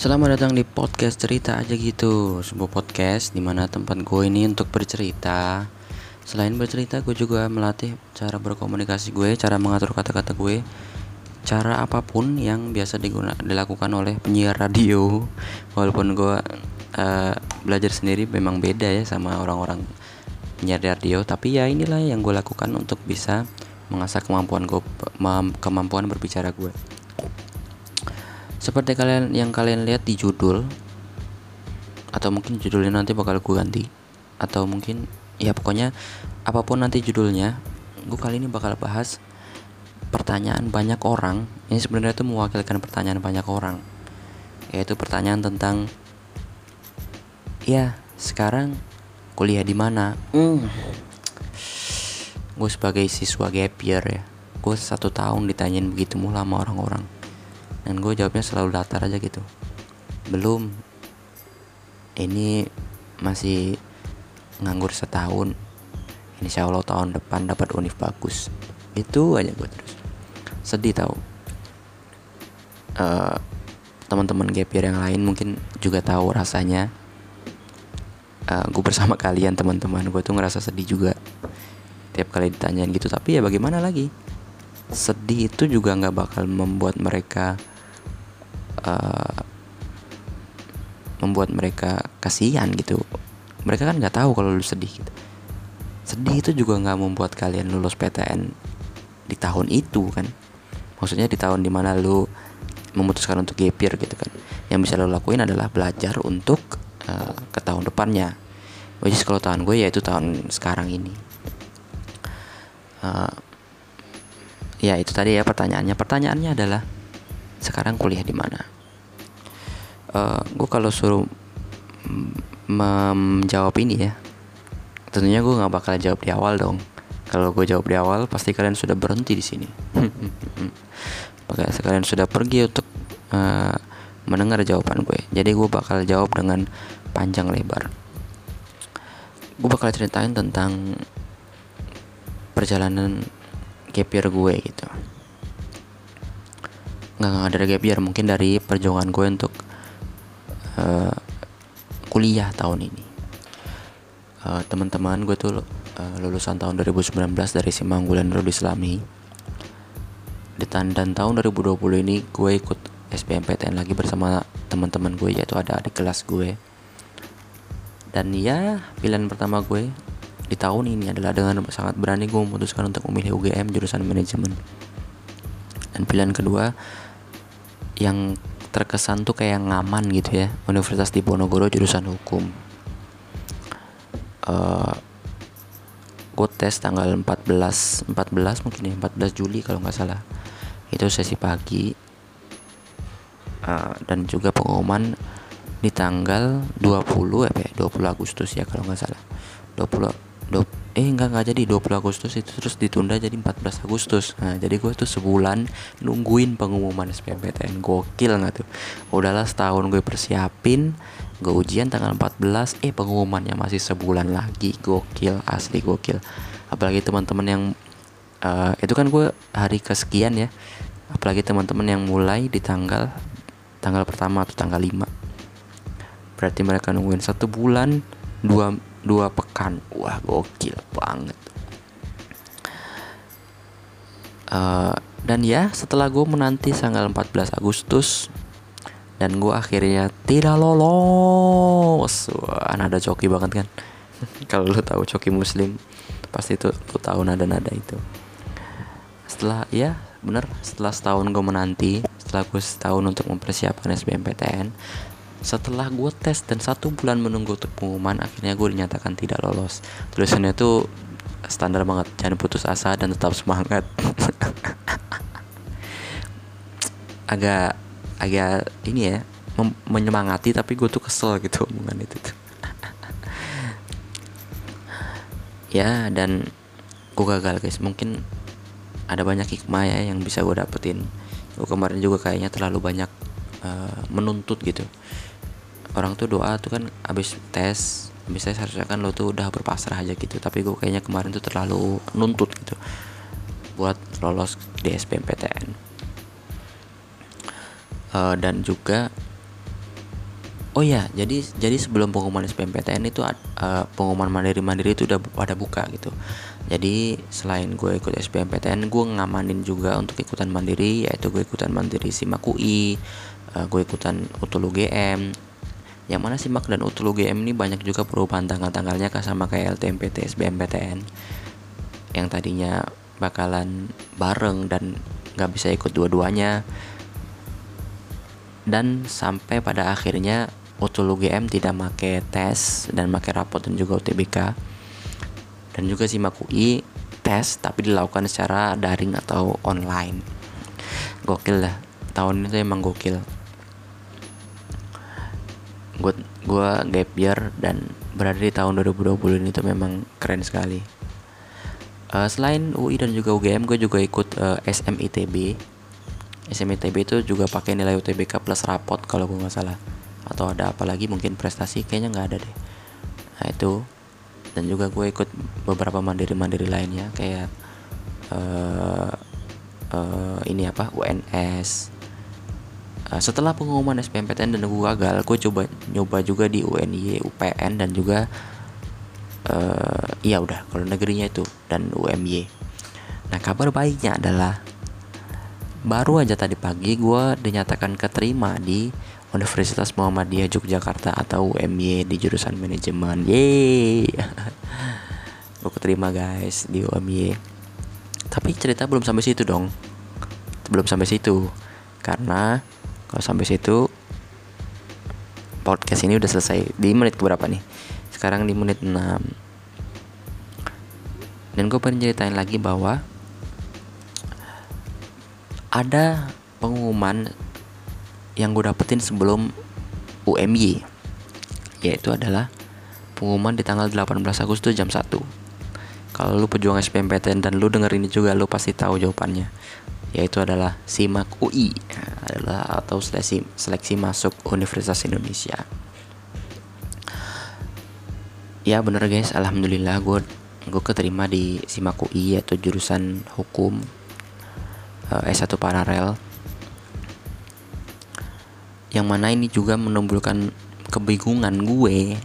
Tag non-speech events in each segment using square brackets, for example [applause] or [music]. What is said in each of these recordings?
Selamat datang di podcast cerita aja gitu Sebuah podcast di mana tempat gue ini untuk bercerita. Selain bercerita gue juga melatih cara berkomunikasi gue Cara mengatur kata-kata gue Cara apa pun yang biasa diguna, dilakukan oleh penyiar radio. Walaupun gue uh, belajar sendiri memang beda ya sama orang-orang penyiar radio Tapi ya inilah yang gue lakukan untuk bisa mengasah kemampuan gue kemampuan berbicara gue seperti kalian yang kalian lihat di judul atau mungkin judulnya nanti bakal gue ganti atau mungkin ya pokoknya apa pun nanti judulnya gue kali ini bakal bahas pertanyaan banyak orang. Ini sebenarnya itu mewakilkan pertanyaan banyak orang yaitu pertanyaan tentang ya sekarang kuliah di mana? Mm. gue sebagai siswa gap year ya gue satu tahun ditanyain begitu mulu sama orang-orang dan gue jawabnya selalu datar aja gitu. Belum. Ini masih nganggur setahun. Insya Allah tahun depan dapat univ bagus. Itu aja gue terus. Sedih tau. Uh, teman-teman gapir yang lain mungkin juga tahu rasanya. Uh, gue bersama [laughs] kalian teman-teman gue tuh ngerasa sedih juga. Tiap kali ditanyain gitu. Tapi ya bagaimana lagi? Sedih itu juga nggak bakal membuat mereka uh, membuat mereka kasihan gitu. Mereka kan nggak tahu kalau lu sedih gitu. Sedih itu juga nggak membuat kalian lulus PTN di tahun itu kan. Maksudnya di tahun di mana lu memutuskan untuk gapir gitu kan. Yang bisa lo lakuin adalah belajar untuk uh, ke tahun depannya. Is kalau tahun gue yaitu tahun sekarang ini. Uh, ya itu tadi ya pertanyaannya. Pertanyaannya adalah sekarang kuliah di mana? Uh, eh, gue kalau suruh menjawab ini ya tentunya gue nggak bakal jawab di awal dong. Kalau gue jawab di awal pasti kalian sudah berhenti di sini. [laughs] Maka kalian sudah pergi untuk uh, mendengar jawaban gue jadi gue bakal jawab dengan panjang lebar. Gue bakal ceritain tentang perjalanan gap gue gitu nggak nggak dari gap year mungkin dari perjuangan gue untuk uh, kuliah tahun ini. Uh, teman-teman gue tuh uh, lulusan tahun 2019 dari Simanggulan Nurul Islami dan tahun 2020 ini gue ikut SBMPTN lagi bersama teman-teman gue yaitu ada di kelas gue. Dan ya pilihan pertama gue di tahun ini adalah dengan sangat berani gue memutuskan untuk memilih UGM jurusan manajemen. Dan pilihan kedua yang terkesan tuh kayak ngaman gitu ya. Universitas di Ponorogo jurusan hukum. Uh, gue tes tanggal 14 14 mungkin ya 14 Juli kalau nggak salah. Itu sesi pagi. Uh, dan juga pengumuman di tanggal 20 ya? 20 Agustus ya kalau nggak salah. 20 20 eh enggak enggak. Jadi 20 Agustus itu terus ditunda jadi 14 Agustus. Nah jadi gue tuh sebulan nungguin pengumuman SBMPTN gokil nggak tuh? Udahlah setahun gue persiapin gue ujian tanggal 14 eh pengumumannya masih sebulan lagi. Gokil asli gokil. Apalagi teman-teman yang uh, itu kan gue hari kesekian ya. Apalagi teman-teman yang mulai di tanggal tanggal pertama atau tanggal 5 berarti mereka nungguin satu bulan dua dua pekan. Wah gokil banget. Uh, dan ya setelah gue menanti tanggal 14 Agustus dan gue akhirnya tidak lolos. Wah nada coki banget kan? [laughs] Kalau lo tahu coki muslim pasti itu lo tahu nada-nada itu. Setelah ya bener. Setelah setahun gue menanti setelah gue setahun untuk mempersiapkan SBMPTN setelah gue tes dan satu bulan menunggu untuk pengumuman akhirnya gue dinyatakan tidak lolos. Tulisannya tuh standar banget jangan putus asa dan tetap semangat. [laughs] Agak agak ini ya menyemangati tapi gue tuh kesel gitu omongan itu tuh. [laughs] Ya dan gue gagal guys. Mungkin ada banyak hikmah ya yang bisa gue dapetin. Gue kemarin juga kayaknya terlalu banyak uh, menuntut gitu orang tuh doa tuh kan abis tes abis tes harusnya kan lo tuh udah berpasrah aja gitu tapi gue kayaknya kemarin tuh terlalu nuntut gitu buat lolos di SBMPTN uh, dan juga Oh ya, jadi jadi sebelum pengumuman SBMPTN itu uh, pengumuman mandiri mandiri itu udah pada buka gitu. Jadi selain gue ikut SBMPTN, gue ngamanin juga untuk ikutan mandiri, yaitu gue ikutan mandiri SIMAK UI, uh, gue ikutan UTUL UGM. Yang mana SIMAK dan UTUL UGM ini banyak juga perubahan tanggal-tanggalnya sama kayak LTMPT, SBMPTN. Yang tadinya bakalan bareng dan nggak bisa ikut dua-duanya. Dan sampai pada akhirnya Utul UGM tidak make tes dan make rapot dan juga UTBK dan juga SIMAK UI tes tapi dilakukan secara daring atau online. Gokil lah tahun itu emang gokil gue gue gap year dan berada di tahun 2020 ini tuh memang keren sekali. Uh, selain UI dan juga UGM gue juga ikut uh, eh, SMITB SMITB itu juga pakai nilai UTBK plus rapot kalau gue nggak salah. Atau ada apa lagi mungkin prestasi kayaknya nggak ada deh. Nah itu. Dan juga gue ikut beberapa mandiri-mandiri lainnya kayak uh, uh, ini apa UNS setelah pengumuman SBMPTN dan gue gagal gue coba nyoba juga di UNY UPN dan juga uh, iya udah kalau negerinya itu dan UMY nah kabar baiknya adalah baru aja tadi pagi gue dinyatakan keterima di Universitas Muhammadiyah Yogyakarta atau UMY di jurusan manajemen. Yeay. [laughs] Gue keterima guys di UMY. Tapi cerita belum sampai situ dong. Belum sampai situ. Karena kalau sampai situ podcast ini udah selesai di menit berapa nih? Sekarang di menit 6. Dan gue pengen ceritain lagi bahwa ada pengumuman yang gue dapetin sebelum UMY yaitu adalah pengumuman di tanggal 18 Agustus jam 1 kalau lu pejuang SPMPTN dan lu denger ini juga lu pasti tahu jawabannya yaitu adalah SIMAK UI adalah atau seleksi seleksi masuk Universitas Indonesia. Ya bener guys alhamdulillah gue gue keterima di SIMAK UI yaitu jurusan hukum eh, S1 paralel. Yang mana ini juga menimbulkan kebingungan gue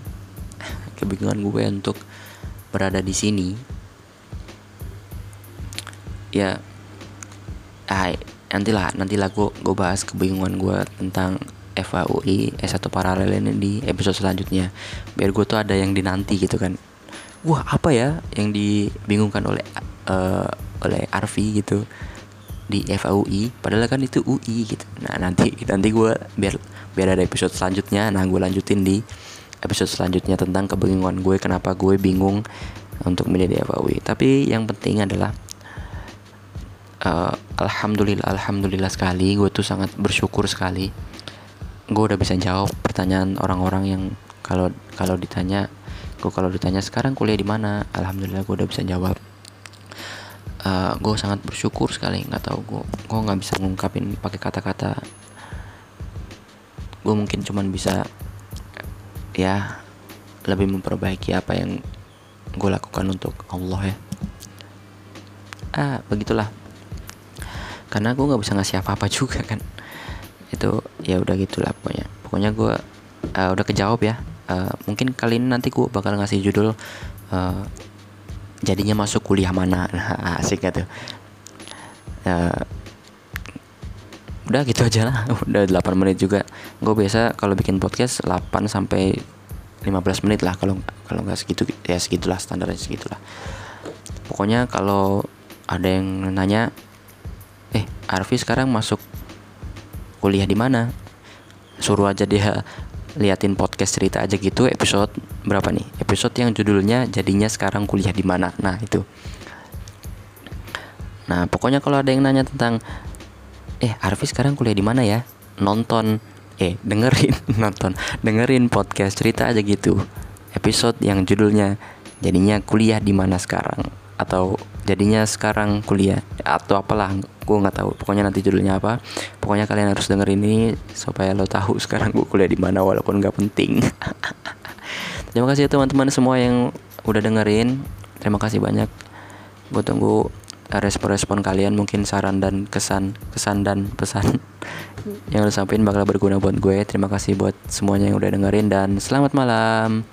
[laughs] kebingungan gue untuk berada di sini. Ya ah, nantilah nantilah gue gue bahas kebingungan gue tentang FAUI S1 paralel ini di episode selanjutnya. Biar gue tuh ada yang dinanti gitu kan. Wah apa ya yang dibingungkan oleh uh, oleh Arfi gitu di FAUI padahal kan itu UI gitu. Nah nanti nanti gue biar biar ada episode selanjutnya. Nah gue lanjutin di episode selanjutnya tentang kebingungan gue kenapa gue bingung untuk milih di FAUI tapi yang penting adalah uh, alhamdulillah alhamdulillah sekali. Gue tuh sangat bersyukur sekali. Gue udah bisa jawab pertanyaan orang-orang yang kalau kalau ditanya gue kalau ditanya sekarang kuliah di mana? Alhamdulillah gue udah bisa jawab. Uh, eh, gue sangat bersyukur sekali. Nggak tahu gue gue nggak bisa ngungkapin pakai kata-kata. Gue mungkin cuman bisa ya lebih memperbaiki apa yang gue lakukan untuk Allah ya. Ah begitulah karena gue nggak bisa ngasih apa-apa juga kan. Itu ya udah gitulah pokoknya. Pokoknya gue uh, udah kejawab ya. Uh, mungkin kali ini nanti gue bakal ngasih judul uh, jadinya masuk kuliah mana. [laughs] Nah, asik gak tuh? Uh, udah gitu aja lah. [laughs] Udah 8 menit juga. Gue biasa kalau bikin podcast 8 sampai 15 menit lah kalau kalau nggak segitu ya segitulah standarnya segitulah. Pokoknya kalau ada yang nanya Arfi sekarang masuk kuliah di mana? Suruh aja dia liatin podcast cerita aja gitu episode berapa nih? Episode yang judulnya jadinya sekarang kuliah di mana? Nah itu. Nah pokoknya kalau ada yang nanya tentang eh Arfi sekarang kuliah di mana ya? Nonton eh dengerin [laughs] nonton dengerin podcast cerita aja gitu. Episode yang judulnya jadinya kuliah di mana sekarang? Atau jadinya sekarang kuliah atau apalah gue nggak tahu. Pokoknya nanti judulnya apa. Pokoknya kalian harus denger ini supaya lo tahu [laughs] sekarang gue kuliah di mana walaupun nggak penting. [laughs] Terima kasih ya teman-teman semua yang udah dengerin. Terima kasih banyak. Gue tunggu respon-respon kalian mungkin saran dan kesan kesan dan pesan [laughs] yang lo sampein bakal berguna buat gue. Terima kasih buat semuanya yang udah dengerin dan selamat malam